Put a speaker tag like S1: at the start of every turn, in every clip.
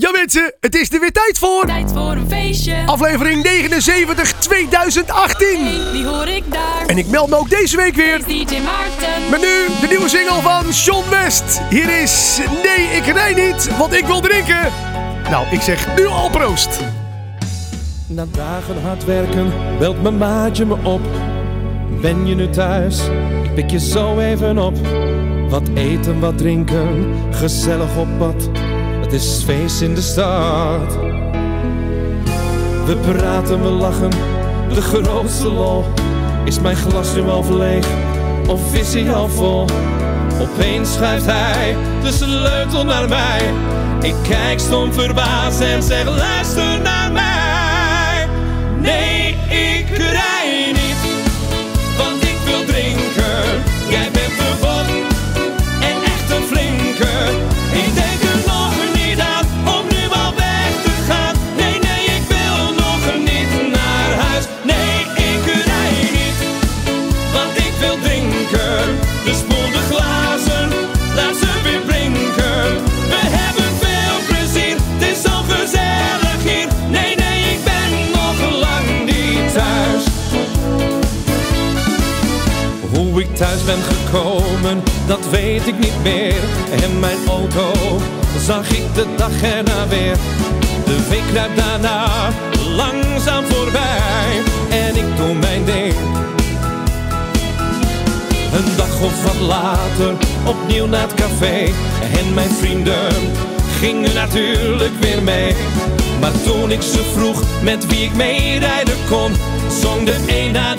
S1: Ja mensen, het is er weer tijd voor.
S2: Tijd voor een feestje.
S1: Aflevering 79 2018.
S2: Wie hoor ik daar?
S1: En ik meld me ook deze week weer.
S2: DJ Maarten.
S1: Met nu de nieuwe single van Sean West. Hier is Nee, ik rij niet, want ik wil drinken. Nou, ik zeg nu al proost.
S3: Na dagen hard werken belt mijn maatje me op. Ben je nu thuis? Ik pik je zo even op. Wat eten, wat drinken, gezellig op pad. Het is feest in de stad. We praten, we lachen, de grootste lol. Is mijn glas nu al leeg of is hij al vol? Opeens schuift hij de sleutel naar mij. Ik kijk stom verbaasd en zeg luister naar mij. Nee, ik rij niet, want ik wil drinken. Jij bent de en echt een flinke. Ben gekomen, dat weet ik niet meer. En mijn auto zag ik de dag erna weer. De week kruipt daarna langzaam voorbij. En ik doe mijn ding. Een dag of wat later, opnieuw naar het café. En mijn vrienden gingen natuurlijk weer mee. Maar toen ik ze vroeg met wie ik meerijden kon, zong de een na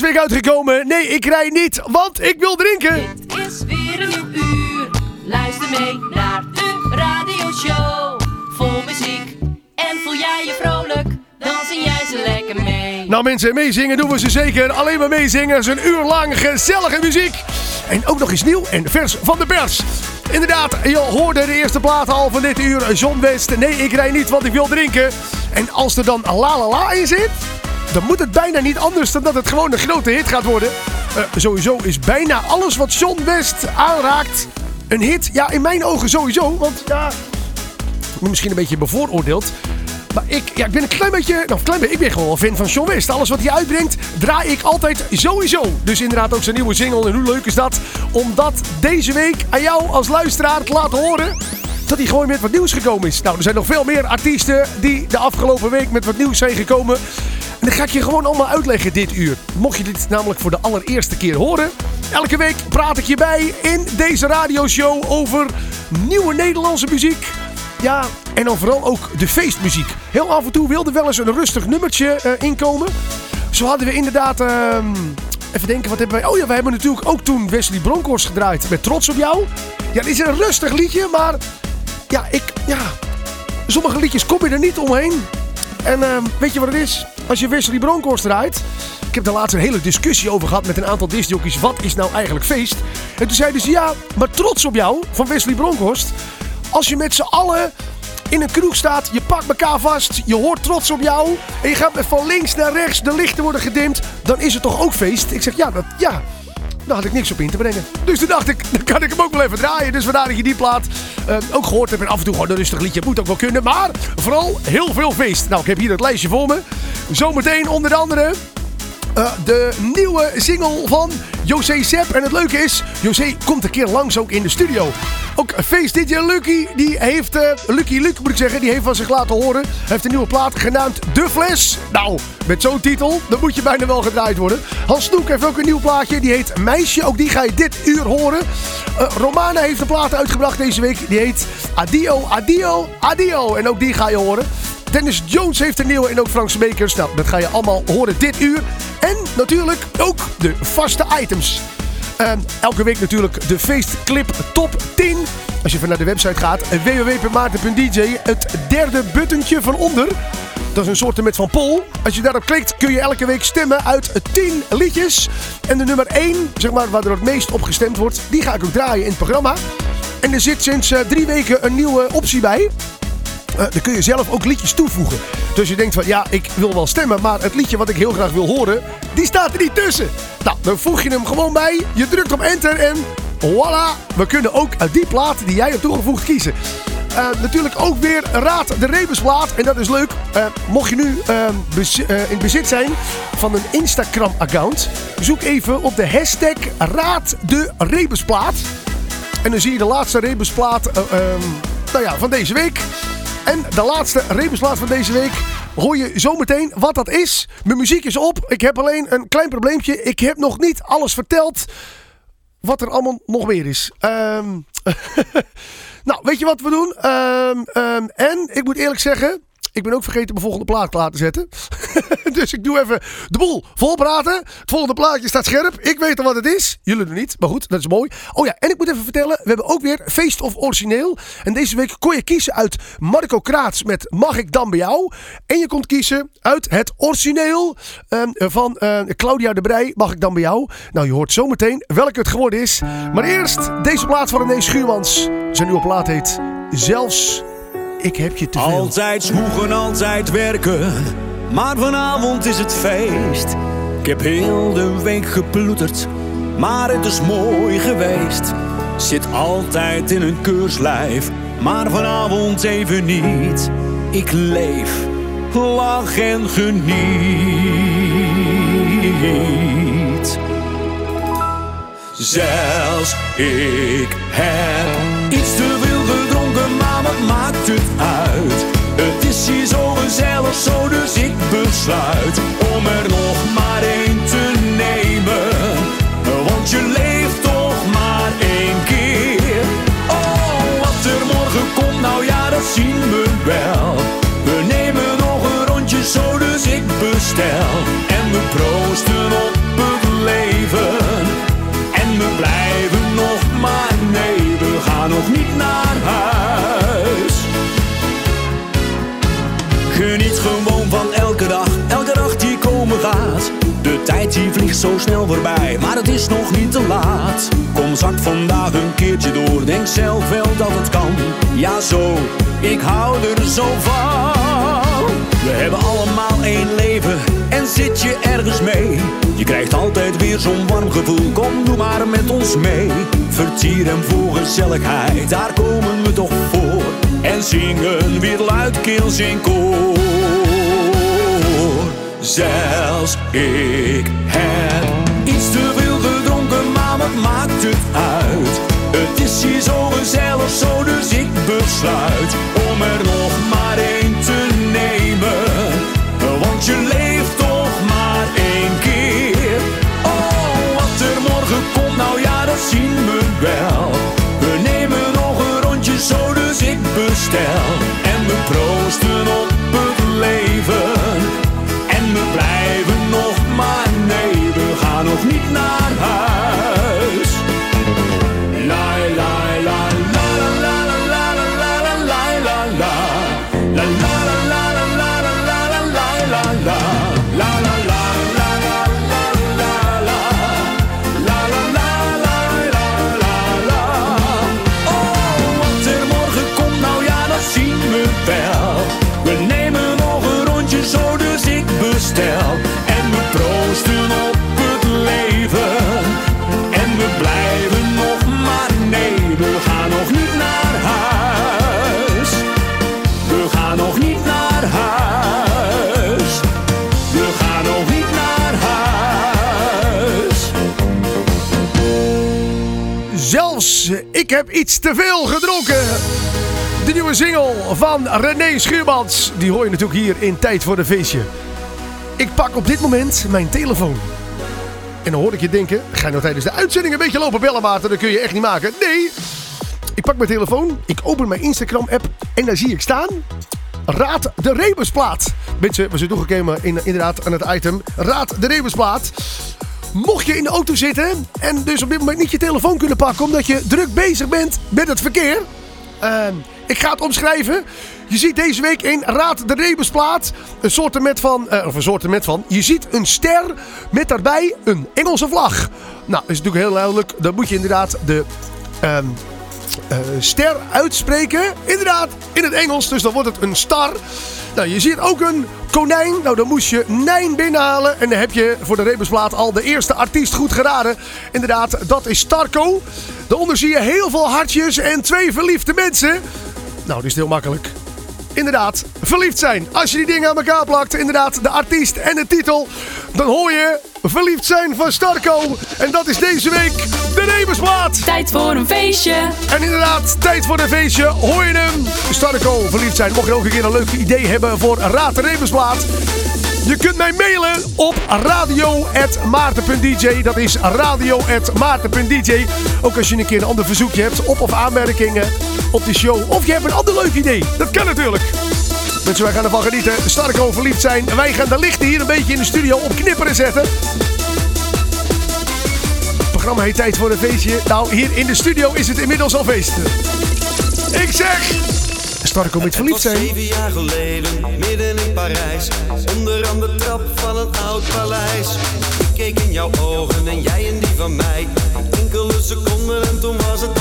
S1: week uitgekomen. Nee, ik rij niet, want ik wil drinken.
S2: Het is weer een nieuw uur. Luister mee naar de radioshow. Vol muziek. En voel jij je vrolijk? Dan zing jij ze lekker mee.
S1: Nou mensen, meezingen doen we ze zeker. Alleen maar meezingen is een uur lang gezellige muziek. En ook nog eens nieuw en vers van de pers. Inderdaad, je hoorde de eerste plaat al van dit uur. John West, nee ik rij niet want ik wil drinken. En als er dan la la la in zit... Dan moet het bijna niet anders dan dat het gewoon een grote hit gaat worden. Eh, sowieso is bijna alles wat John West aanraakt een hit. Ja, in mijn ogen sowieso. Want ja, ik misschien een beetje bevooroordeeld. Maar ik, ja, ik ben een klein beetje, nou klein beetje, ik ben gewoon wel fan van Sean West. Alles wat hij uitbrengt, draai ik altijd sowieso. Dus inderdaad ook zijn nieuwe single. En hoe leuk is dat om dat deze week aan jou als luisteraar te laten horen. Dat hij gewoon met wat nieuws gekomen is. Nou, er zijn nog veel meer artiesten die de afgelopen week met wat nieuws zijn gekomen. En dat ga ik je gewoon allemaal uitleggen dit uur. Mocht je dit namelijk voor de allereerste keer horen. Elke week praat ik je bij in deze radioshow over nieuwe Nederlandse muziek. Ja, en dan vooral ook de feestmuziek. Heel af en toe wilde wel eens een rustig nummertje eh, inkomen. Zo hadden we inderdaad ehm, Even denken, wat hebben wij... Oh ja, we hebben natuurlijk ook toen Wesley Bronkhorst gedraaid met Trots op jou. Ja, dit is een rustig liedje, maar... Ja, ik... Ja, sommige liedjes kom je er niet omheen. En ehm, weet je wat het is? Als je Wesley Bronkhorst draait... Ik heb daar laatst een hele discussie over gehad met een aantal discjockeys. Wat is nou eigenlijk feest? En toen zeiden ze, ja, maar trots op jou, van Wesley Bronkhorst. Als je met z'n allen in een kroeg staat, je pakt elkaar vast, je hoort trots op jou. En je gaat met van links naar rechts, de lichten worden gedimd. Dan is het toch ook feest? Ik zeg, ja, dat, ja. Daar had ik niks op in te brengen. Dus toen dacht ik, dan kan ik hem ook wel even draaien. Dus vandaar dat je die plaat eh, ook gehoord hebt. En af en toe gewoon een rustig liedje. Moet ook wel kunnen. Maar vooral heel veel feest. Nou, ik heb hier het lijstje voor me. Zometeen onder andere eh, de nieuwe single van José Sepp. En het leuke is, José komt een keer langs ook in de studio. Ook Face DJ Lucky, die heeft, uh, Lucky Luke moet ik zeggen, die heeft van zich laten horen. Heeft een nieuwe plaat genaamd De Fles. Nou, met zo'n titel, dan moet je bijna wel gedraaid worden. Hans Snoek heeft ook een nieuw plaatje, die heet Meisje. Ook die ga je dit uur horen. Uh, Romana heeft een plaat uitgebracht deze week, die heet Adio, Adio, Adio. En ook die ga je horen. Dennis Jones heeft een nieuwe en ook Frank Smekers. Nou, dat ga je allemaal horen dit uur. En natuurlijk ook de vaste items. Uh, elke week natuurlijk de feestclip top 10. Als je even naar de website gaat, www.maarten.dj, het derde buttentje van onder. Dat is een soort met van Pol. Als je daarop klikt kun je elke week stemmen uit 10 liedjes. En de nummer 1, zeg maar, waar er het meest op gestemd wordt, die ga ik ook draaien in het programma. En er zit sinds uh, drie weken een nieuwe optie bij. Uh, dan kun je zelf ook liedjes toevoegen. Dus je denkt van ja, ik wil wel stemmen, maar het liedje wat ik heel graag wil horen, die staat er niet tussen. Nou, dan voeg je hem gewoon bij. Je drukt op enter en voilà. We kunnen ook uit die plaat die jij hebt toegevoegd kiezen. Uh, natuurlijk ook weer Raad de Rebusplaat. En dat is leuk. Uh, mocht je nu bez in bezit zijn van een Instagram-account, zoek even op de hashtag Raad de Rebusplaat. En dan zie je de laatste Rebusplaat nou ja, van deze week. En de laatste rebusplaat van deze week hoor je zometeen wat dat is. Mijn muziek is op. Ik heb alleen een klein probleempje. Ik heb nog niet alles verteld wat er allemaal nog meer is. Um, nou, weet je wat we doen? Um, um, en ik moet eerlijk zeggen... Ik ben ook vergeten mijn volgende plaat te zetten. dus ik doe even de boel vol praten. Het volgende plaatje staat scherp. Ik weet al wat het is. Jullie nog niet. Maar goed, dat is mooi. Oh ja, en ik moet even vertellen. We hebben ook weer Feest of Origineel. En deze week kon je kiezen uit Marco Kraats met Mag ik dan bij jou? En je kon kiezen uit het origineel um, van uh, Claudia de Brij. Mag ik dan bij jou? Nou, je hoort zometeen welke het geworden is. Maar eerst deze plaat van René Schuurmans. Zijn nieuwe plaat heet Zelfs ik heb je te veel.
S4: Altijd zwoegen, altijd werken. Maar vanavond is het feest. Ik heb heel de week geploeterd. Maar het is mooi geweest. Zit altijd in een keurslijf. Maar vanavond even niet. Ik leef, lach en geniet. Zelfs ik heb iets te maar wat maakt het uit? Het is hier zo gezellig zo, dus ik besluit om er nog maar één te nemen. Want je leeft toch maar één keer. Oh, wat er morgen komt, nou ja, dat zien we wel. We nemen nog een rondje zo, dus ik bestel. Zo snel voorbij, maar het is nog niet te laat. Kom zak vandaag een keertje door, denk zelf wel dat het kan. Ja zo, ik hou er zo van. We hebben allemaal één leven en zit je ergens mee. Je krijgt altijd weer zo'n warm gevoel, kom doe maar met ons mee. Vertier en voor gezelligheid, daar komen we toch voor. En zingen weer luidkeels in koor. Zelfs ik heb iets te veel gedronken, maar wat maakt het uit? Het is hier zo gezellig zo, dus ik besluit om er nog maar één
S1: Ik heb iets te veel gedronken. De nieuwe single van René Schuurmans. Die hoor je natuurlijk hier in Tijd voor de Feestje. Ik pak op dit moment mijn telefoon. En dan hoor ik je denken, ga je nou tijdens de uitzending een beetje lopen bellen, Maarten? Dat kun je echt niet maken. Nee, ik pak mijn telefoon, ik open mijn Instagram-app en daar zie ik staan... Raad de Rebusplaat. Mensen, we zijn toegekomen in, inderdaad aan het item Raad de Rebusplaat. Mocht je in de auto zitten en dus op dit moment niet je telefoon kunnen pakken omdat je druk bezig bent met het verkeer. Ehm, ik ga het omschrijven. Je ziet deze week in Raad de Rebusplaat een soortement van, uh, of een soortement van, je ziet een ster met daarbij een Engelse vlag. Nou, is natuurlijk heel duidelijk, dan moet je inderdaad de ehm, eh, ster uitspreken. Inderdaad, in het Engels, dus dan wordt het een star. Nou, je ziet ook een konijn. Nou, dan moest je Nijn binnenhalen. En dan heb je voor de Rebusplaat al de eerste artiest goed geraden. Inderdaad, dat is Starco. Daaronder zie je heel veel hartjes en twee verliefde mensen. Nou, die is heel makkelijk. Inderdaad, verliefd zijn. Als je die dingen aan elkaar plakt, inderdaad, de artiest en de titel, dan hoor je verliefd zijn van Starco. En dat is deze week de Rebusplaat.
S2: Tijd voor een feestje.
S1: En inderdaad, tijd voor een feestje. Hoor je hem? Starco, verliefd zijn. Mocht je ook een keer een leuk idee hebben voor Raad de. Je kunt mij mailen op radio.maarten.dj. Dat is radio.maarten.dj. Ook als je een keer een ander verzoekje hebt, op of aanmerkingen op de show. Of je hebt een ander leuk idee. Dat kan natuurlijk. Mensen, wij gaan ervan genieten. Starko verliefd zijn. Wij gaan de lichten hier een beetje in de studio op knipperen zetten. Het programma heet Tijd voor een feestje. Nou, hier in de studio is het inmiddels al feest. Ik zeg... Starko met verliefd zijn.
S5: zeven jaar geleden, midden in Parijs. Onderaan de trap van een oud paleis. Ik keek in jouw ogen en jij in die van mij. Enkele seconden en toen was het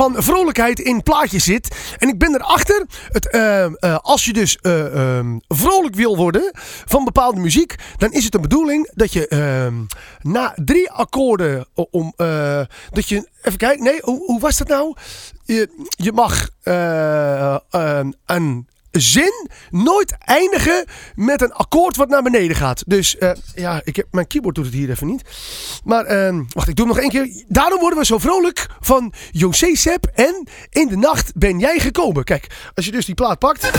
S5: van
S1: vrolijkheid in plaatjes zit. En ik ben erachter. Het, eh, eh, als je dus eh, ehm, vrolijk wil worden van bepaalde muziek. Dan is het de bedoeling dat je ehm, na drie akkoorden om. dat je. Even kijken. Nee, hoe, hoe was dat nou? Je, je mag een zin nooit eindigen met een akkoord wat naar beneden gaat. Dus eh, ja, ik heb, mijn keyboard doet het hier even niet. Maar ehm, wacht, ik doe hem nog één keer. Daarom worden we zo vrolijk van José Sepp en In de Nacht ben jij gekomen. Kijk, als je dus die plaat pakt.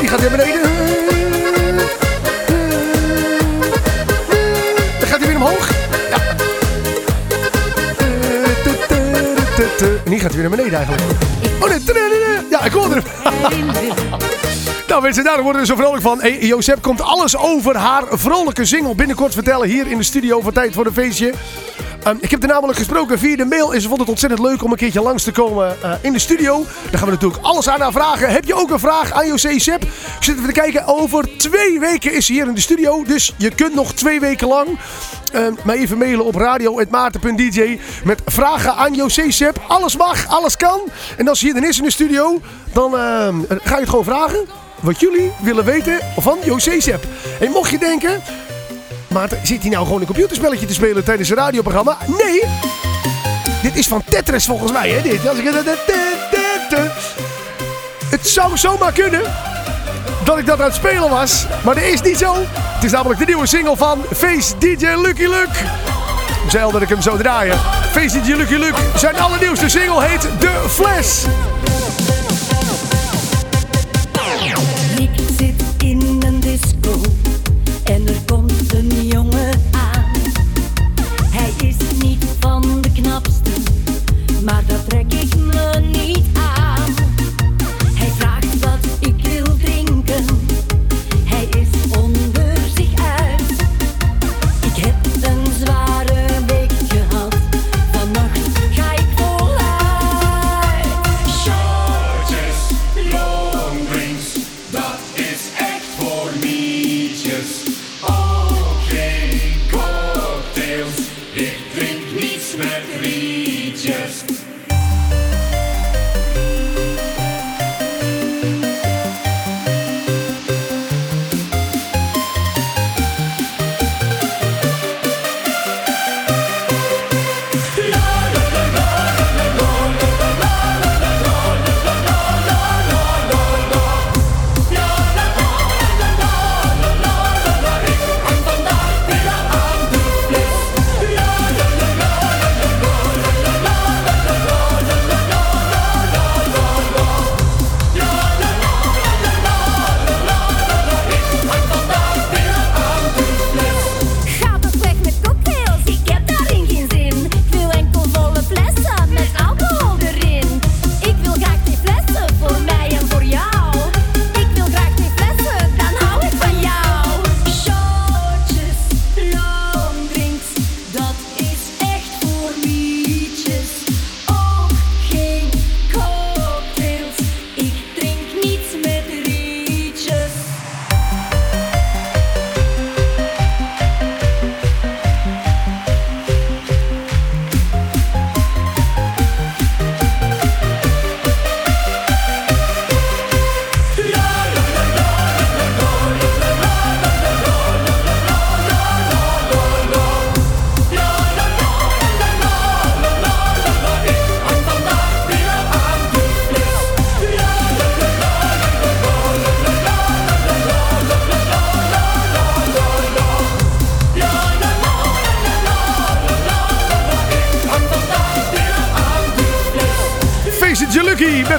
S1: Die gaat weer beneden. Dan gaat hij weer omhoog. Ja. En die gaat weer naar beneden eigenlijk. Oh nee, ja, ik hoorde hem. Nou mensen, daar worden we zo vrolijk van. Hey, komt alles over haar vrolijke single binnenkort vertellen hier in de studio van Tijd voor een Feestje. Ehm, ik heb er namelijk gesproken via de mail en ze vond het ontzettend leuk om een keertje langs te komen eh, in de studio. Daar gaan we natuurlijk alles aan haar vragen. Heb je ook een vraag aan José Sepp? Ik zit even te kijken. Over twee weken is ze hier in de studio. Dus je kunt nog twee weken lang ehm, mij even mailen op radio.maarten.dj met vragen aan José Sepp. Alles mag, alles kan. En als ze hier dan is in de studio, dan ehm, ga je het gewoon vragen wat jullie willen weten van José Sepp. En mocht je denken, Maarten, zit hij nou gewoon een computerspelletje te spelen tijdens een radioprogramma? Nee, dit is van Tetris volgens mij, hè? Dit. Als ik... Het zou zomaar kunnen dat ik dat aan het spelen was, maar dat is niet zo. Het is namelijk de nieuwe single van Face DJ Lucky Luke. Zeil dat ik hem zo draaien. Face DJ Lucky Luke. Zijn allernieuwste single heet The Flash.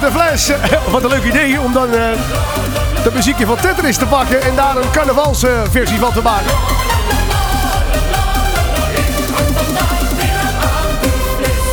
S6: Een
S1: fles. Wat een leuk idee om dan uh, de muziekje van Tetris te pakken en daar een carnavalsversie van te maken.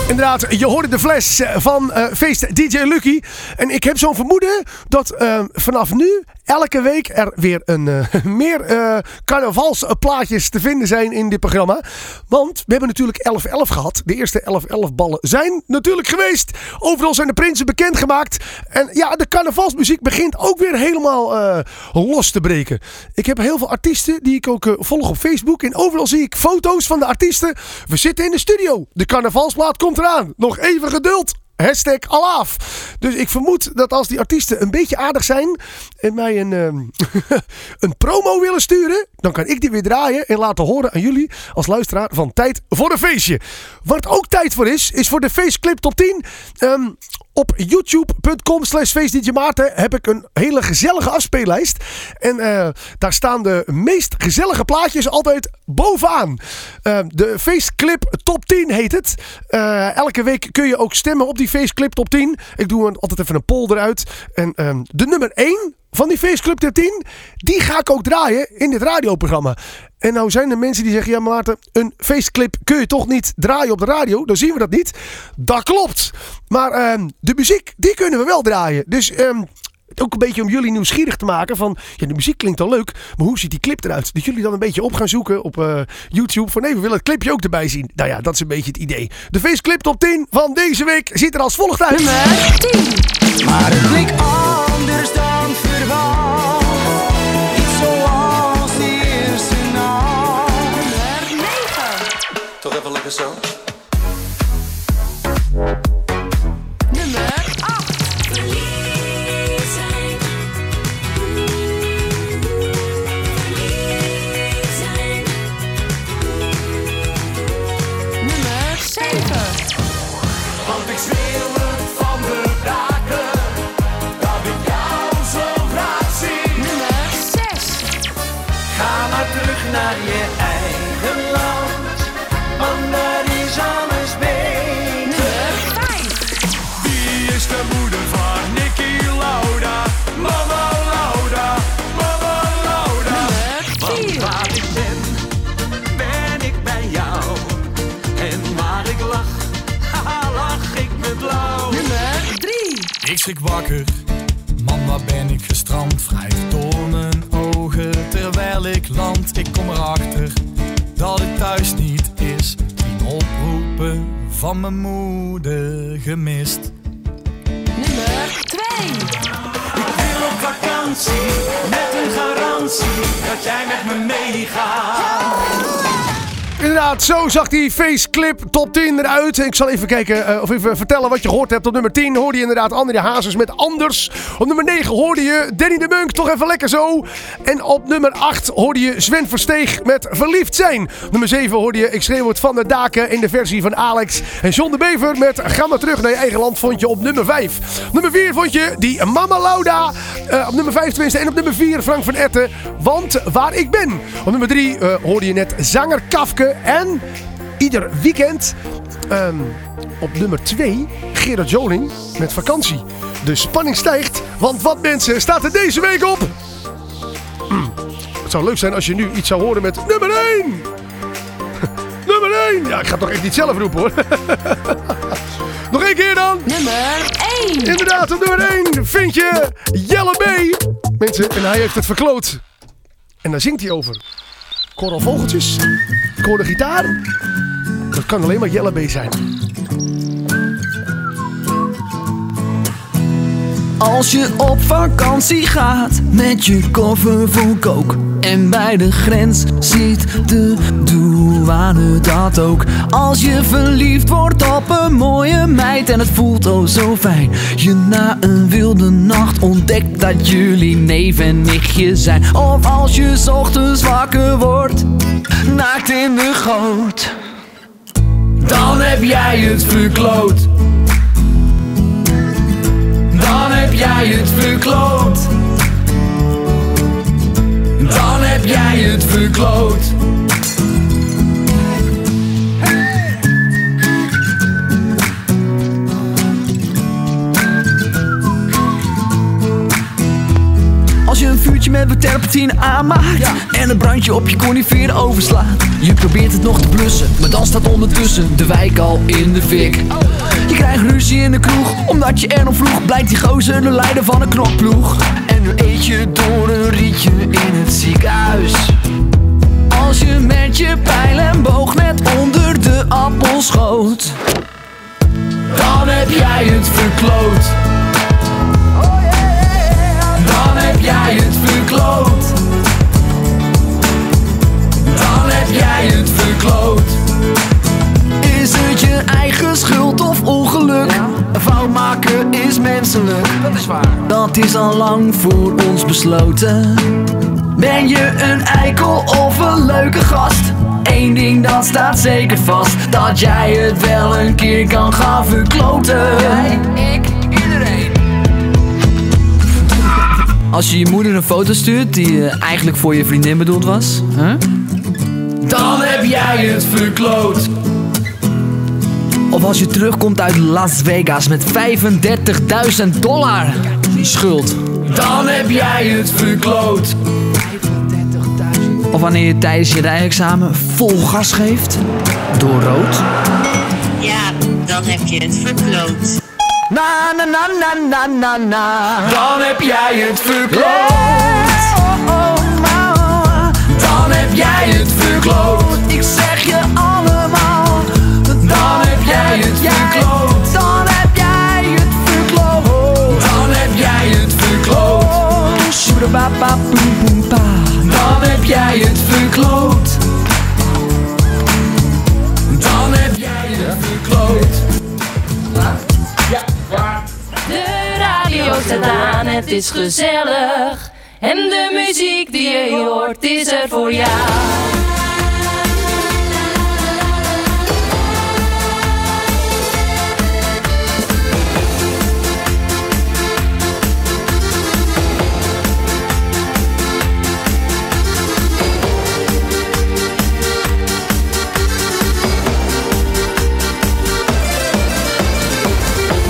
S1: Inderdaad, je hoorde de fles van uh, feest DJ Lucky. En ik heb zo'n vermoeden dat uh, vanaf nu elke week er weer een, uh, meer uh, carnavalsplaatjes te vinden zijn in dit programma. Want we hebben natuurlijk 11-11 gehad. De eerste 11-11 ballen zijn natuurlijk geweest. Overal zijn de prinsen bekendgemaakt. En ja, de carnavalsmuziek begint ook weer helemaal uh, los te breken. Ik heb heel veel artiesten die ik ook volg op Facebook. En overal zie ik foto's van de artiesten. We zitten in de studio. De carnavalsplaat komt eraan. Nog even geduld. Hashtag alaaf. Dus ik vermoed dat als die artiesten een beetje aardig zijn en mij een, um, een promo willen sturen, dan kan ik die weer draaien en laten horen aan jullie als luisteraar van Tijd voor een Feestje. Wat ook tijd voor is, is voor de Faceclip Top 10. Um, op youtube.com slash Maarten heb ik een hele gezellige afspeellijst. En uh, daar staan de meest gezellige plaatjes altijd bovenaan. Uh, de Faceclip Top 10 heet het. Uh, elke week kun je ook stemmen op die Faceclip Top 10. Ik doe een, altijd even een poll eruit. En um, de nummer 1 van die Faceclub Top 10, die ga ik ook draaien in dit radioprogramma. En nou zijn er mensen die zeggen, ja Maarten, een feestclip kun je toch niet draaien op de radio? Dan zien we dat niet. Dat klopt. Maar um, de muziek, die kunnen we wel draaien. Dus um, ook een beetje om jullie nieuwsgierig te maken van, ja de muziek klinkt al leuk, maar hoe ziet die clip eruit? Dat jullie dan een beetje op gaan zoeken op uh, YouTube van nee, we willen het clipje ook erbij zien. Nou ja, dat is een beetje het idee. De feestclip top 10 van deze week ziet er als volgt uit.
S7: Nummer 10. Maar het klinkt anders dan
S3: even zo.
S2: Nummer 8. Nummer 7.
S4: Want ik schreeuw het van de daken, dat ik jou zo graag zie.
S2: Nummer 6.
S3: Ga maar terug naar je
S8: schrik wakker, man waar ben ik gestrand? Wrijf door mijn ogen terwijl ik land. Ik kom erachter dat het thuis niet is. Tien oproepen van mijn moeder gemist.
S2: Nummer 2.
S3: Ik wil op vakantie, met een garantie, dat jij met me meegaat.
S1: Inderdaad, zo zag die faceclip top 10 eruit. Ik zal even kijken uh, of even vertellen wat je gehoord hebt. Op nummer 10 hoorde je inderdaad André Hazes met Anders. Op nummer 9 hoorde je Danny de Munk, toch even lekker zo. En op nummer 8 hoorde je Sven Versteeg met Verliefd zijn. Op nummer 7 hoorde je Ik schreeuw van de daken in de versie van Alex. En John de Bever met Ga maar terug naar je eigen land vond je op nummer 5. Op nummer 4 vond je die Mama Lauda. Uh, op nummer 5 tenminste. En op nummer 4 Frank van Etten. Want waar ik ben. Op nummer 3 uh, hoorde je net zanger Kafke. En ieder weekend um, op nummer 2 Gerard Joling met vakantie. De spanning stijgt, want wat mensen staat er deze week op? Mm. Het zou leuk zijn als je nu iets zou horen met nummer 1. nummer 1. Ja, ik ga het toch echt niet zelf roepen hoor. Nog één keer dan.
S2: Nummer 1.
S1: Inderdaad, op nummer 1 vind je Jelle B. Mensen, en hij heeft het verkloot. En daar zingt hij over. Ik hoor vogeltjes. De gitaar. Dat kan alleen maar Jelle B zijn.
S7: Als je op vakantie gaat met je koffer vol kook En bij de grens ziet de douane dat ook. Als je verliefd wordt op een mooie meid en het voelt oh zo fijn. Je na een wilde nacht ontdekt dat jullie neef en nichtje zijn. Of als je ochtends wakker wordt, naakt in de goot. Dan heb jij het verkloot heb jij het verkloot. Dan heb jij het verkloot. Met wat terpentine aanmaakt En een brandje op je conifeer overslaat. Je probeert het nog te blussen, maar dan staat ondertussen de wijk al in de fik. Je krijgt ruzie in de kroeg, omdat je er nog vroeg Blijkt die gozer de leider van een knokploeg. En nu eet je door een rietje in het ziekenhuis. Als je met je pijl en boog net onder de appel schoot Dan heb jij het verkloot jij het verkloot. Dan heb jij het verkloot. Is het je eigen schuld of ongeluk? Een fout maken is menselijk. Dat is waar. Dat is al lang voor ons besloten. Ben je een eikel of een leuke gast? Eén ding dat staat zeker vast: dat jij het wel een keer kan gaan verkloten. Jij, ik, Als je je moeder een foto stuurt die eh, eigenlijk voor je vriendin bedoeld was, hè? dan heb jij het verkloot. Of als je terugkomt uit Las Vegas met 35.000 dollar schuld, dan heb jij het verkloot. Of wanneer je tijdens je rijexamen vol gas geeft, door rood.
S9: Ja, dan heb je het verkloot.
S7: Na na na na na na na. Dan heb jij het verkloot. Dan heb jij het verkloot. Ik zeg je allemaal. Dan heb jij het verkloot. Dan heb jij het verkloot. Dan heb jij het verkloot. Dan heb jij het verkloot.
S10: Staat aan, het is gezellig. En de muziek die je hoort is er voor jou.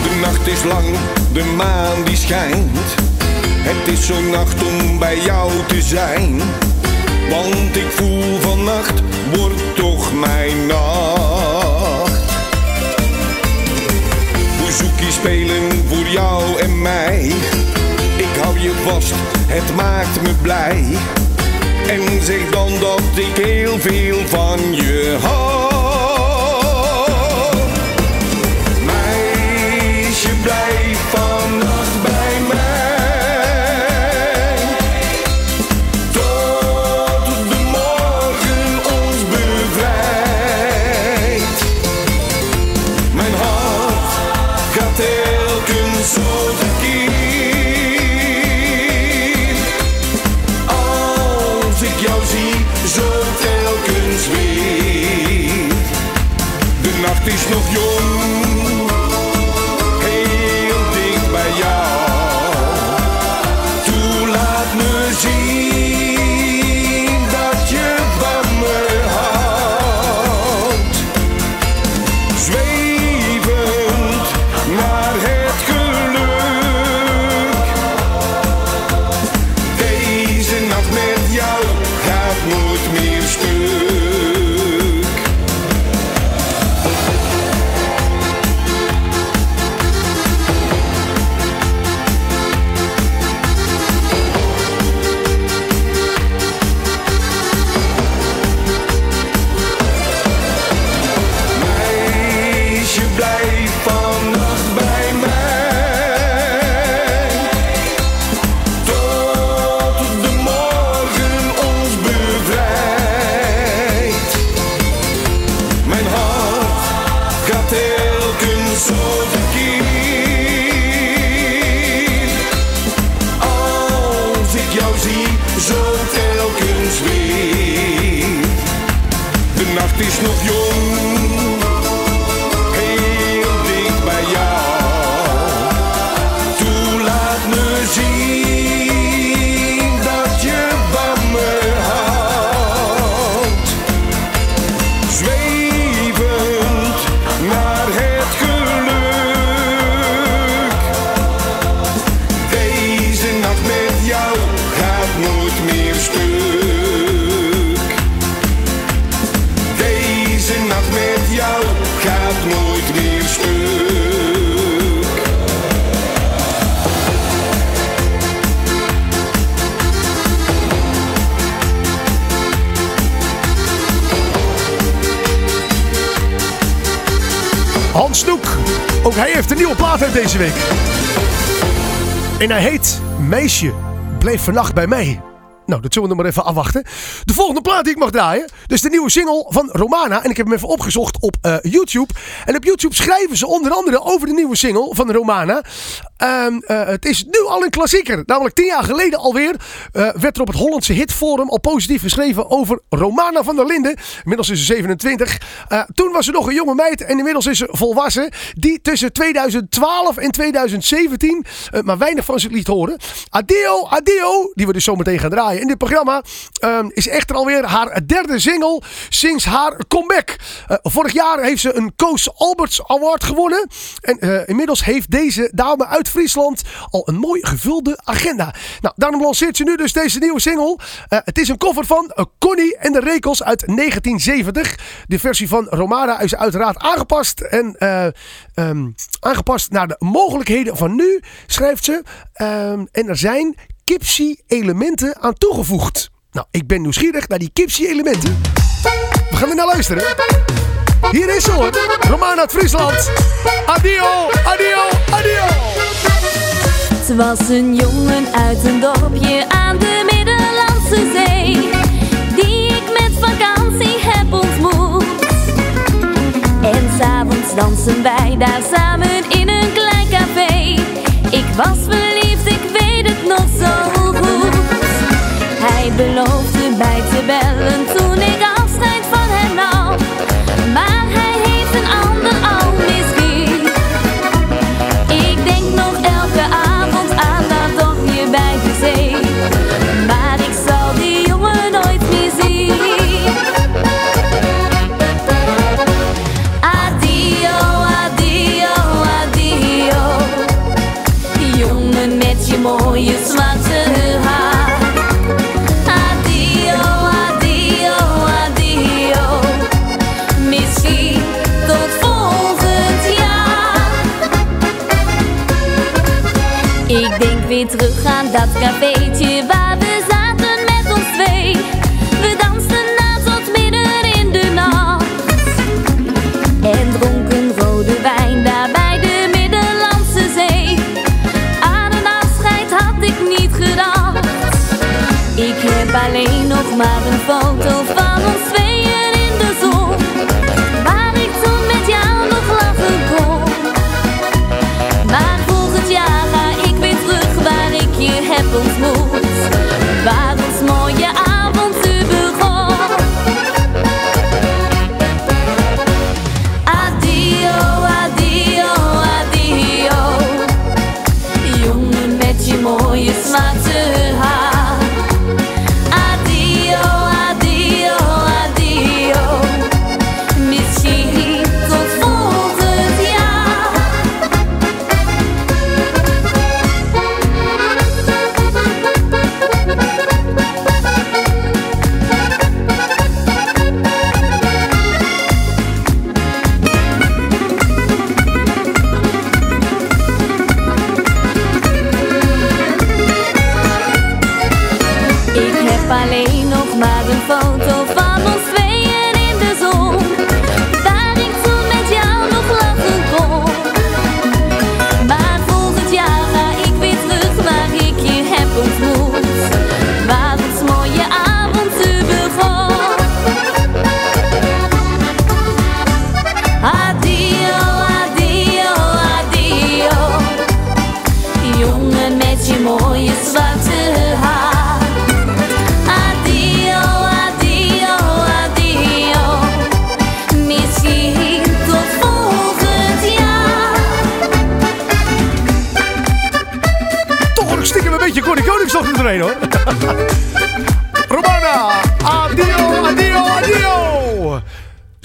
S11: De nacht is lang, de maan die schijnt. Het is zo'n nacht om bij jou te zijn. Want ik voel vannacht wordt toch mijn nacht. Bouzouki spelen voor jou en mij. Ik hou je vast, het maakt me blij. En zeg dan dat ik heel veel van je hou.
S1: En hij heet Meisje, bleef vannacht bij mij. Nou, dat zullen we nog maar even afwachten. De volgende plaat die ik mag draaien. Dus de nieuwe single van Romana. En ik heb hem even opgezocht op uh, YouTube. En op YouTube schrijven ze onder andere over de nieuwe single van Romana. Um, uh, het is nu al een klassieker. Namelijk tien jaar geleden alweer uh, werd er op het Hollandse Hitforum al positief geschreven over Romana van der Linden. Inmiddels is ze 27. toen was ze nog een jonge meid en inmiddels is ze volwassen. Die tussen 2012 en 2017 maar weinig van zich liet horen. Adio, adio, die we dus zo meteen gaan draaien in dit programma, um, is echter alweer haar derde single sinds haar comeback. vorig jaar heeft ze een Koos Alberts Award gewonnen. En inmiddels heeft deze dame uit Friesland al een mooi gevulde agenda. Nou, daarom lanceert ze nu dus deze nieuwe single. Uh, het is een cover van Connie en de Rekels uit 1970. De versie van Romana is uiteraard aangepast. En um, aangepast naar de mogelijkheden van nu, schrijft ze. Um, en er zijn Kipsy-elementen aan toegevoegd. Nou, ik ben nieuwsgierig naar die Kipsy-elementen. We gaan er naar luisteren. Hier is ze hoor. Uit Friesland. Adio, adio, adio.
S12: Het was een jongen uit een dorpje aan de Middellandse Zee. Die ik met vakantie heb ontmoet. En s'avonds dansen wij daar samen in een klein café. Ik was verliefd, ik weet het nog zo. Hij terug aan dat cafeetje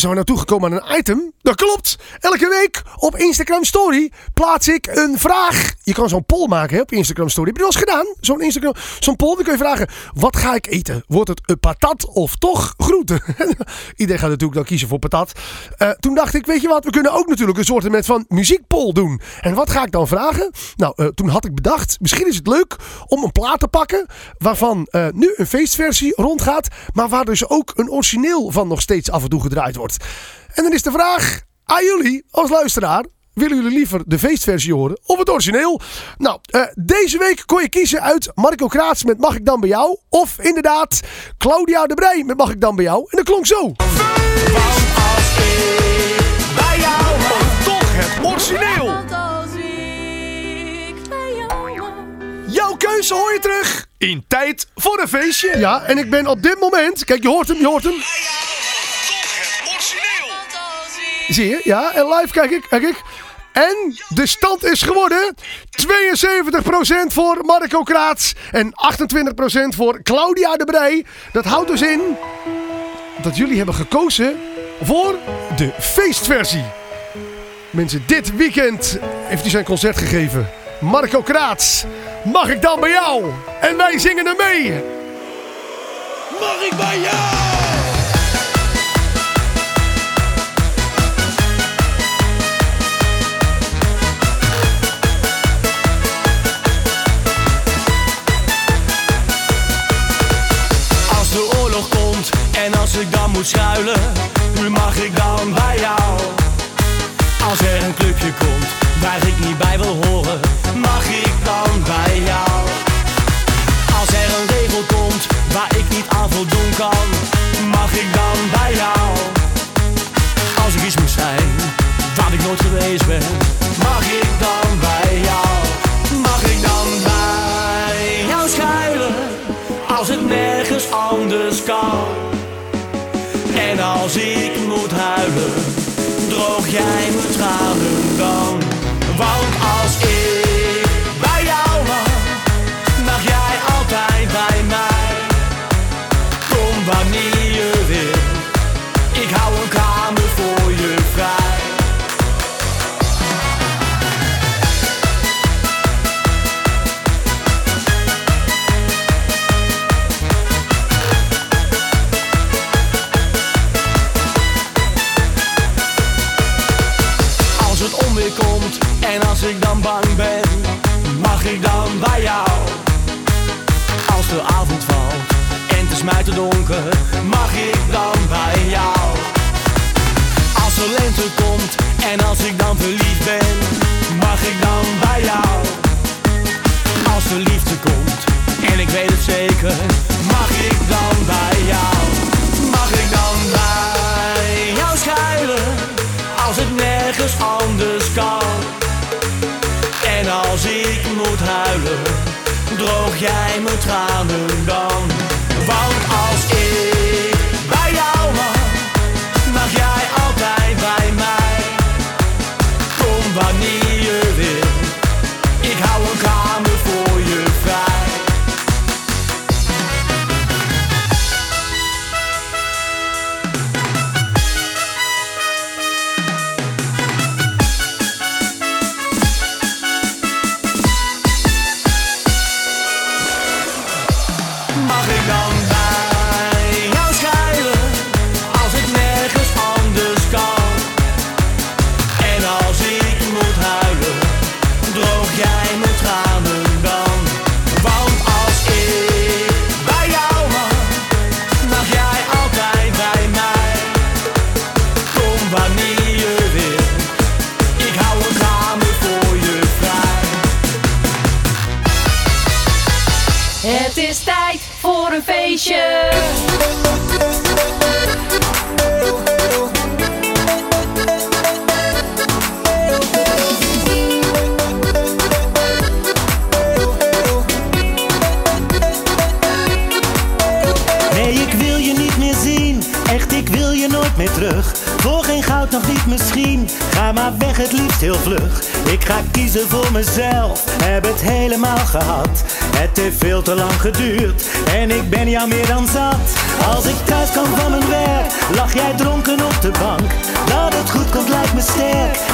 S1: Zijn we nou toegekomen aan een item? Dat klopt. Elke week op Instagram Story plaats ik een vraag. Je kan zo'n poll maken op Instagram Story. Heb je dat eens gedaan? Zo'n Instagram, zo'n poll. Dan kun je vragen, wat ga ik eten? Wordt het een patat of toch groente? Iedereen gaat natuurlijk dan kiezen voor patat. Eh, toen dacht ik, weet je wat? We kunnen ook natuurlijk een soort met van muziekpoll doen. En wat ga ik dan vragen? Nou, eh, toen had ik bedacht, misschien is het leuk om een plaat te pakken. Waarvan eh, nu een feestversie rondgaat. Maar waar dus ook een origineel van nog steeds af en toe gedraaid wordt. En dan is de vraag, aan jullie als luisteraar. Willen jullie liever de feestversie horen of het origineel? Nou, eh, deze week kon je kiezen uit Marco Kraats met Mag ik dan bij jou? Of inderdaad Claudia de Brij met Mag ik dan bij jou? En dat klonk zo.
S13: Bij jou,
S1: toch het origineel. Jouw keuze hoor je terug in tijd voor een feestje. Ja, en ik ben op dit moment... Kijk, je hoort hem, je hoort hem. Zie je? Ja, en live kijk ik, kijk ik. En de stand is geworden 72% voor Marco Kraats en 28% voor Claudia de Brij. Dat houdt dus in dat jullie hebben gekozen voor de feestversie. Mensen, dit weekend heeft hij zijn concert gegeven. Marco Kraats, mag ik dan bij jou? En wij zingen er mee.
S13: Mag ik bij jou? Schuilen, nu mag ik dan bij jou. Als er een clubje komt waar ik niet bij wil horen, mag ik dan bij jou. Als er een regel komt waar ik niet aan voldoen kan, mag ik dan bij jou. Als ik iets moet zijn wat ik nooit geweest ben, mag ik dan bij jou. Mag ik dan bij jou schuilen, als het nergens anders kan. Als ik moet huilen, droog jij mijn tranen dan. Want als ik jij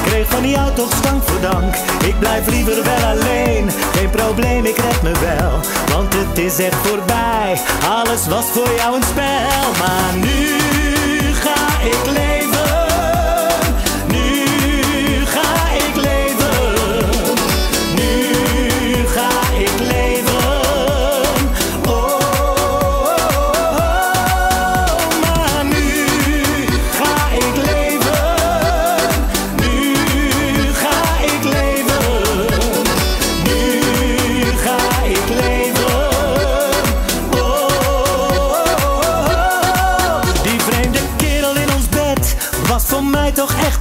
S14: Kreeg van jou toch stank voor dank. Ik blijf liever wel alleen. Geen probleem, ik red me wel. Want het is echt voorbij. Alles was voor jou een spel. Maar nu ga ik leven.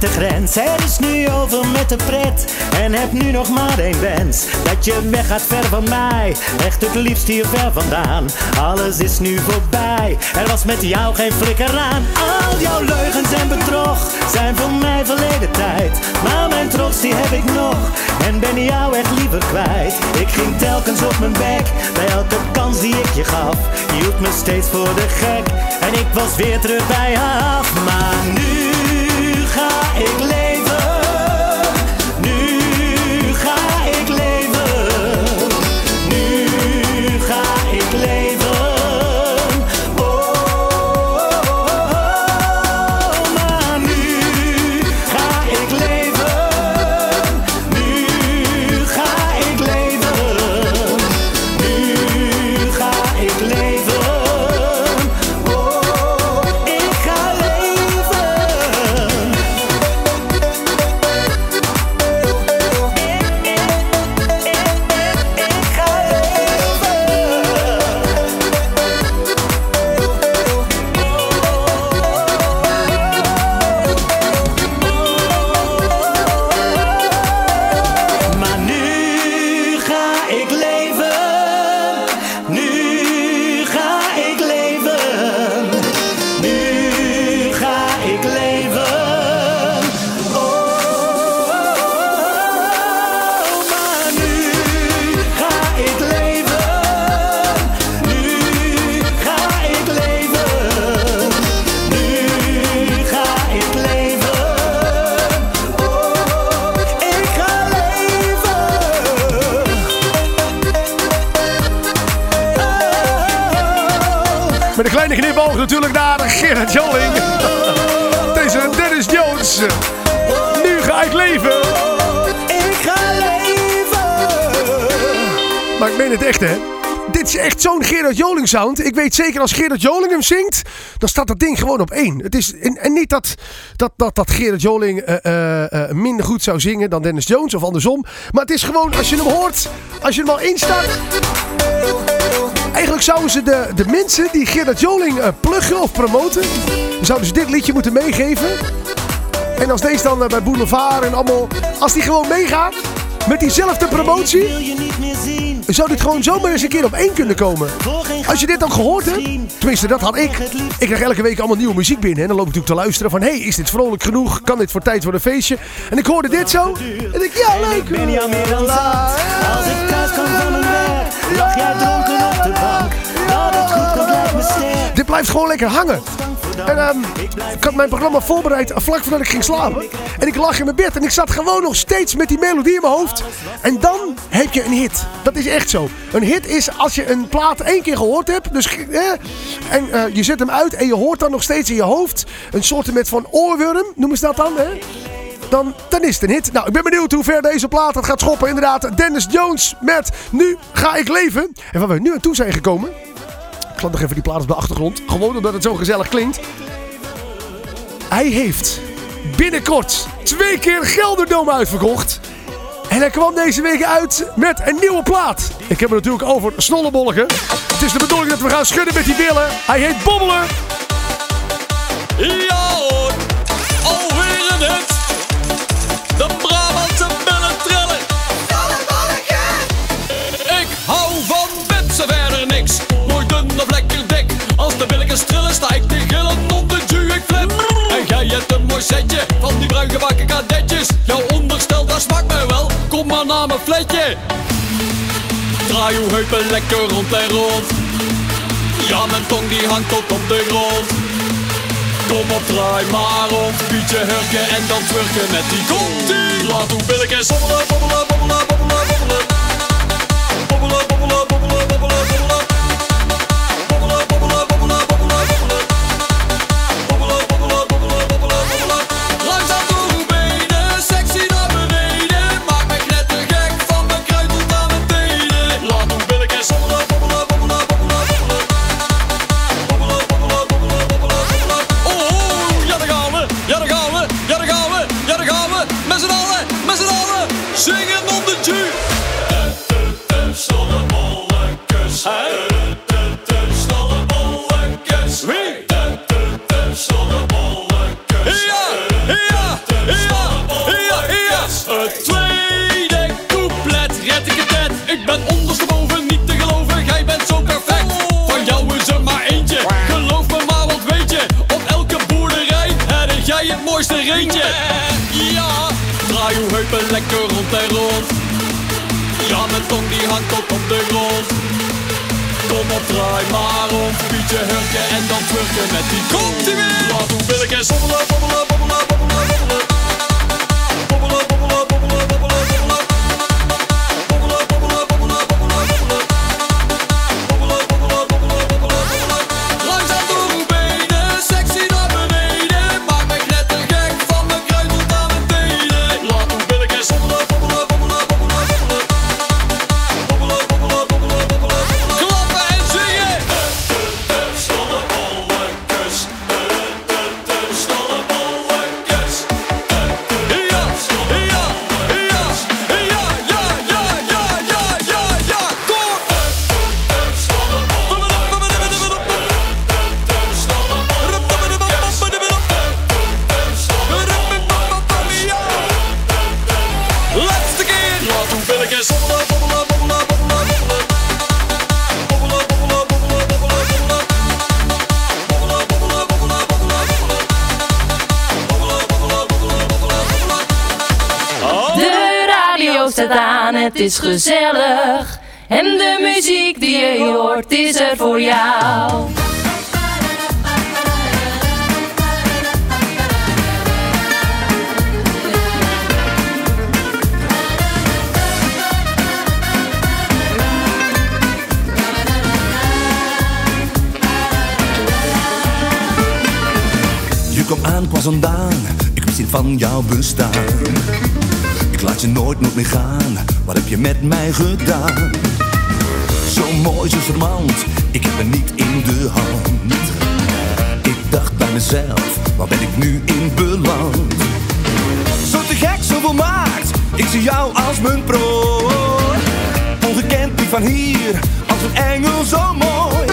S13: De is nu over met de pret en heb nu nog maar één wens. Dat je weggaat ver van mij, echt het liefst hier ver vandaan. Alles is nu voorbij, er was met jou geen flikker aan. Al jouw leugens en bedrog zijn voor mij verleden tijd. Maar mijn trots die heb ik nog en ben jou echt liever kwijt. Ik ging telkens op mijn bek bij elke kans die ik je gaf. Je hield me steeds voor de gek en ik was weer terug bij af. Maar
S1: nu ga Sound. Ik weet zeker als Gerard Joling hem zingt, dan staat dat ding gewoon op één. Het is, en, en niet dat, dat, dat, dat Gerard Joling eh, eh, eh, minder goed zou zingen dan Dennis Jones of andersom. Maar het is gewoon, als je hem hoort, als je hem al instart. Eigenlijk zouden ze de, de mensen die Gerard Joling pluggen of promoten, zouden ze dit liedje moeten meegeven. En als deze dan bij Boulevard en allemaal, als die gewoon meegaat met diezelfde promotie, zou dit gewoon zomaar eens een keer op één kunnen komen. Als je dit ook gehoord hebt, tenminste dat had ik. Ik krijg elke week allemaal nieuwe muziek binnen. En dan loop ik natuurlijk te luisteren van, hé, hey, is dit vrolijk genoeg? Kan dit voor tijd voor een feestje? En ik hoorde dit zo. En ik, ja, leuk.
S13: Ik ben jou meer dan zat. Als ik thuis kwam van mijn werk, lag jij dronken op de bank. Dat het goed komt lijkt me sterk.
S1: Dit blijft gewoon lekker hangen. En ehm, ik had mijn programma voorbereid vlak voordat ik ging slapen. En ik lag in mijn bed en ik zat gewoon nog steeds met die melodie in mijn hoofd. En dan heb je een hit. Dat is echt zo. Een hit is als je een plaat één keer gehoord hebt. Dus, en eh, je zet hem uit en je hoort dan nog steeds in je hoofd. Een soort met van oorworm, noemen ze dat dan. Hè? Dan, dan is het een hit. Nou, ik ben benieuwd hoe ver deze plaat het gaat schoppen. Inderdaad, Dennis Jones met Nu ga ik leven. En waar we nu aan toe zijn gekomen. Ik laat nog even die plaat op de achtergrond. Gewoon omdat het zo gezellig klinkt. Hij heeft binnenkort twee keer Gelderdome uitverkocht. En hij kwam deze week uit met een nieuwe plaat. Ik heb het natuurlijk over Snollebolgen. Het is de bedoeling dat we gaan schudden met die billen. Hij heet Bobbelen.
S15: Ja hoor, alweer een. Jij hebt een mooi setje van die bruin gebakken kadetjes. Jouw onderstel dat smaakt mij wel. Kom maar naar mijn fletje. Draai uw heupen lekker rond en rond. Ja, mijn tong die hangt tot op de grond. Kom op, draai maar om, bied je hurken en dan twurken met die kontie. Laat uw bobbelen, bobbelen, bobbelen, bobbelen. Bobbelen, heupen lekker rond en rond. Ja, mijn tong die hangt tot op de grond. Kom op, draai maar om, Pietje hurken en dan twerken met die Komt ie weer! Laat uw billetjes bobbelen, bobbelen, bobbelen, bobbelen,
S10: is gezellig. En de muziek die je hoort is er voor jou.
S16: Je kwam aan, kwam vandaan, ik wist niet van jouw bestaan. Laat je nooit, nooit meer gaan, wat heb je met mij gedaan? Zo mooi, zo charmant, ik heb er niet in de hand. Ik dacht bij mezelf, waar ben ik nu in beland? Zo te gek, zo volmaakt, ik zie jou als mijn prooi. Ongekend, niet van hier, als een engel, zo mooi,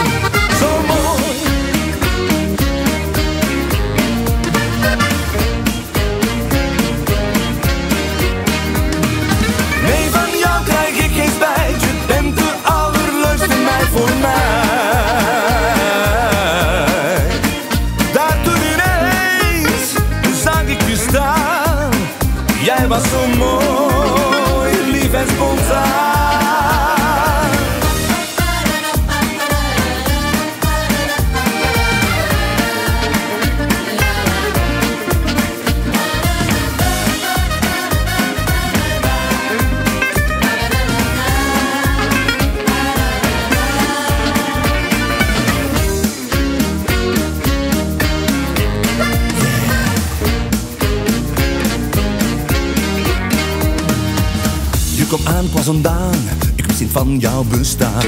S16: jouw bestaan.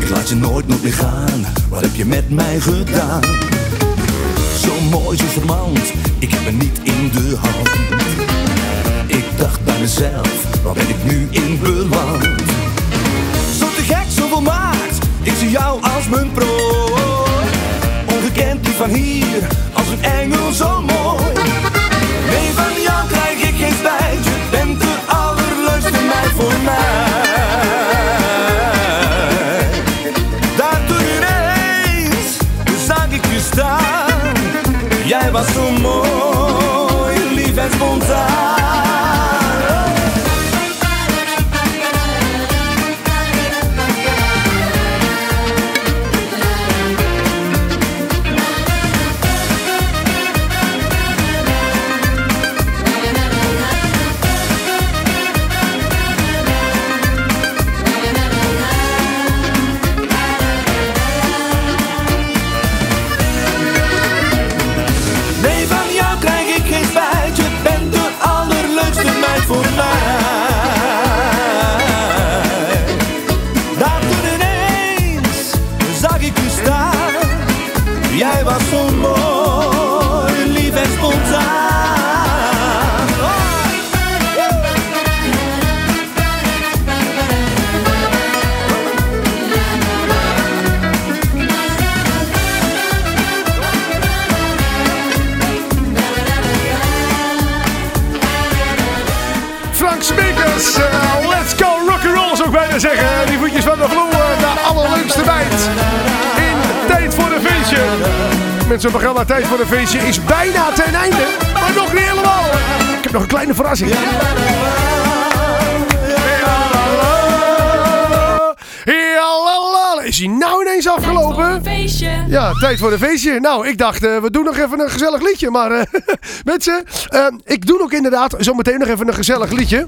S16: Ik laat je nooit, nooit meer gaan, wat heb je met mij gedaan? Zo mooi, zo charmant, ik heb er niet in de hand. Ik dacht bij mezelf, waar ben ik nu in beland? Zo te gek, zo volmaakt, ik zie jou als mijn prooi. Ongekend, niet van hier, als een engel zo mooi. Nee, van jou krijg ik geen spijt. Je bent de allerleukste meid voor mij.
S1: samba sumou Met zo'n programma Tijd voor een feestje is bijna ten einde. Maar nog niet helemaal. heb nog een kleine verrassing. Is hij nou ineens afgelopen?
S2: feestje.
S1: Ja, tijd voor een feestje. Nou, ik dacht, eh, we doen nog even een gezellig liedje. Maar eh, mensen, eh, ik doe ook inderdaad zometeen nog even een gezellig liedje.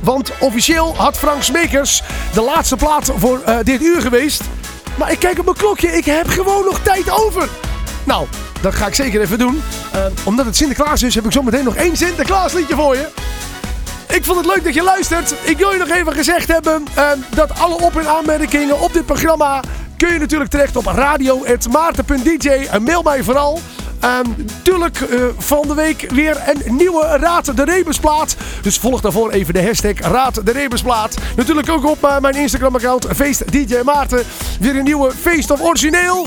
S1: Want officieel had Frank Smekers de laatste plaat voor dit uur geweest. Maar ik kijk op mijn klokje, ik heb gewoon nog tijd over. Nou, dat ga ik zeker even doen. Eh, omdat het Sinterklaas is, heb ik zometeen nog één Sinterklaas liedje voor je. Ik vond het leuk dat je luistert. Ik wil je nog even gezegd hebben eh, dat alle op- en aanmerkingen op dit programma kun je natuurlijk terecht op radio.maarten.dj. En mail mij vooral. Ehm tuurlijk, eh, van de week weer een nieuwe Raad de Rebusplaat. Dus volg daarvoor even de hashtag Raad de Rebusplaat. Natuurlijk ook op eh, mijn Instagram account Feest DJ Maarten. Weer een nieuwe Feest of Origineel.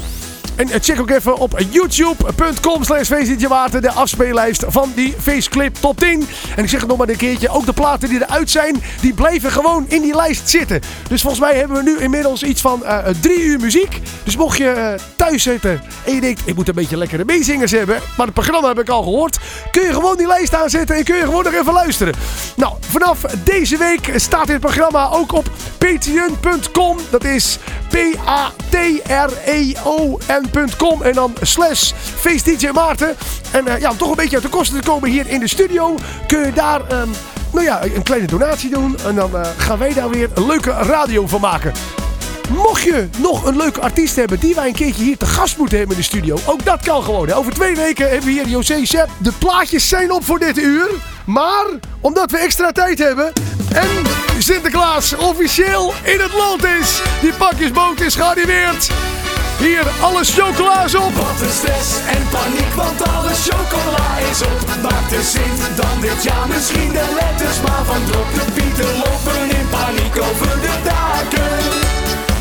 S1: En eh, check ook even op youtube.com slash de afspeellijst van die feestclip top 10. En ik zeg het nog maar een keertje, ook de platen die eruit zijn, die blijven gewoon in die lijst zitten. Dus volgens mij hebben we nu inmiddels iets van eh, drie uur muziek. Dus mocht je eh, thuis zitten en je denkt, ik moet een beetje lekkere meezingers hebben, maar het programma heb ik al gehoord, kun je gewoon die lijst aanzetten en kun je gewoon nog even luisteren. Nou, vanaf deze week staat dit programma ook op patreon.com. Dat is P-A-T-R-E-O-N.com en dan slash Feest DJ Maarten. En eh, ja, om toch een beetje uit de kosten te komen hier in de studio, kun je daar ehm, nou ja, een kleine donatie doen. En dan eh, gaan wij daar weer een leuke radio van maken. Mocht je nog een leuke artiest hebben die wij een keertje hier te gast moeten hebben in de studio, ook dat kan gewoon. Over twee weken hebben we hier José Sepp. De plaatjes zijn op voor dit uur. Maar omdat we extra tijd hebben en Sinterklaas officieel in het land is, die pakjesboot is gearriveerd. Hier, alle chocola's op.
S3: Wat een stress en paniek, want alle chocola is op. Maakt de Sint dan dit jaar misschien de letters maar van drop de pieten lopen in paniek over de daken.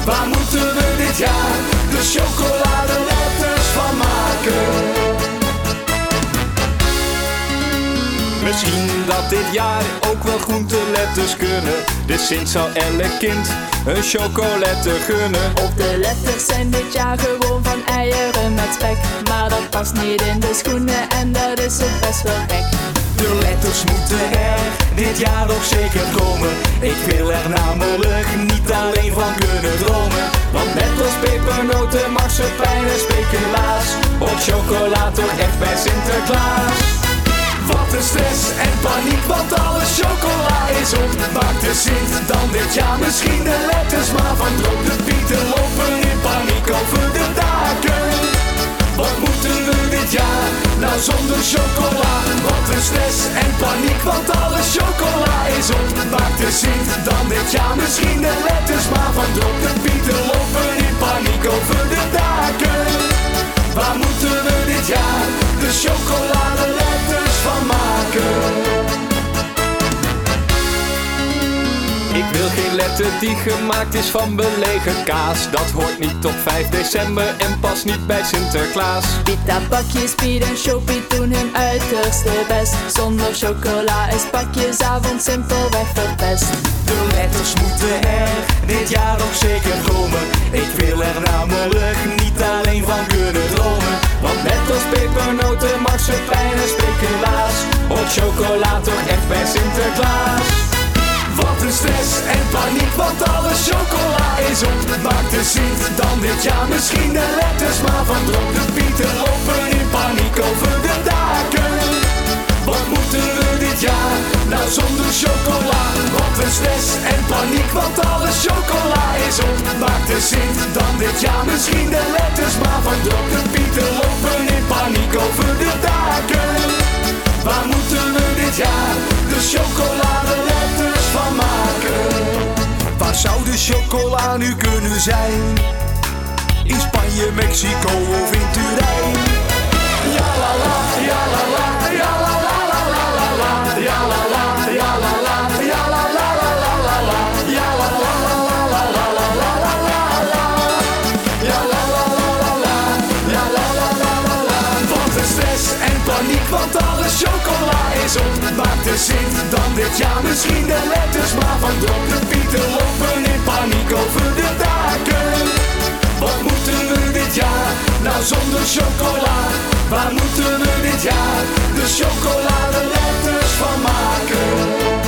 S3: Waar moeten we dit jaar de chocoladeletters Misschien dat dit jaar ook wel groenteletters kunnen. De Sint zal elk kind een chocolette gunnen.
S17: Op de letters zijn dit jaar gewoon van eieren met spek. Maar dat past niet in de schoenen en dat is het best wel gek.
S3: De letters moeten er dit jaar nog zeker komen. Ik wil er namelijk niet alleen van kunnen dromen. Want net als pepernoten, marsepein en speculaas. Op chocola toch echt bij Sinterklaas. Wat een stress en paniek, want alle chocola is op. Maakt de Sint dan dit jaar misschien de letters maar van drop. De pieten lopen in paniek over de daken. Wat moeten we dit jaar nou zonder chocola? Wat een stress en paniek, want alle chocola is op. Maakt de Sint dan dit jaar misschien de letters maar van drop. De pieten lopen in paniek over de daken. Waar moeten we dit jaar de chocoladeletters van maken? Ik wil geen letter die gemaakt is van belegen kaas. Dat hoort niet op 5 december en past niet bij Sinterklaas.
S17: Pita, pakjes, Piet en Shopee doen hun uiterste best. Zonder chocola is pakjesavond simpelweg verpest.
S3: De letters moeten er dit jaar ook zeker komen. Ik wil er namelijk niet alleen van kunnen dromen. Want net als pepernoten, marsepein en speculaas. Op chocola toch echt bij Sinterklaas. Dan dit jaar misschien de letters maar van drop. De pieten lopen in paniek over de daken. Wat moeten we dit jaar nou zonder chocola? Wat een stress en paniek, want alle chocola is op. Maakt de Sint dan dit jaar misschien de letters maar van drop. De pieten lopen in paniek over de daken. Waar moeten we dit jaar de chocoladeletters van maken?
S18: Zou de chocola nu kunnen zijn? In Spanje, Mexico of in Turijn?
S3: Ja la la, ja la la, Maakt de Sint dan dit jaar misschien de letters maar van. De pieten lopen in paniek over de daken. Wat moeten we dit jaar nou zonder chocola? Waar moeten we dit jaar de chocoladeletters van maken?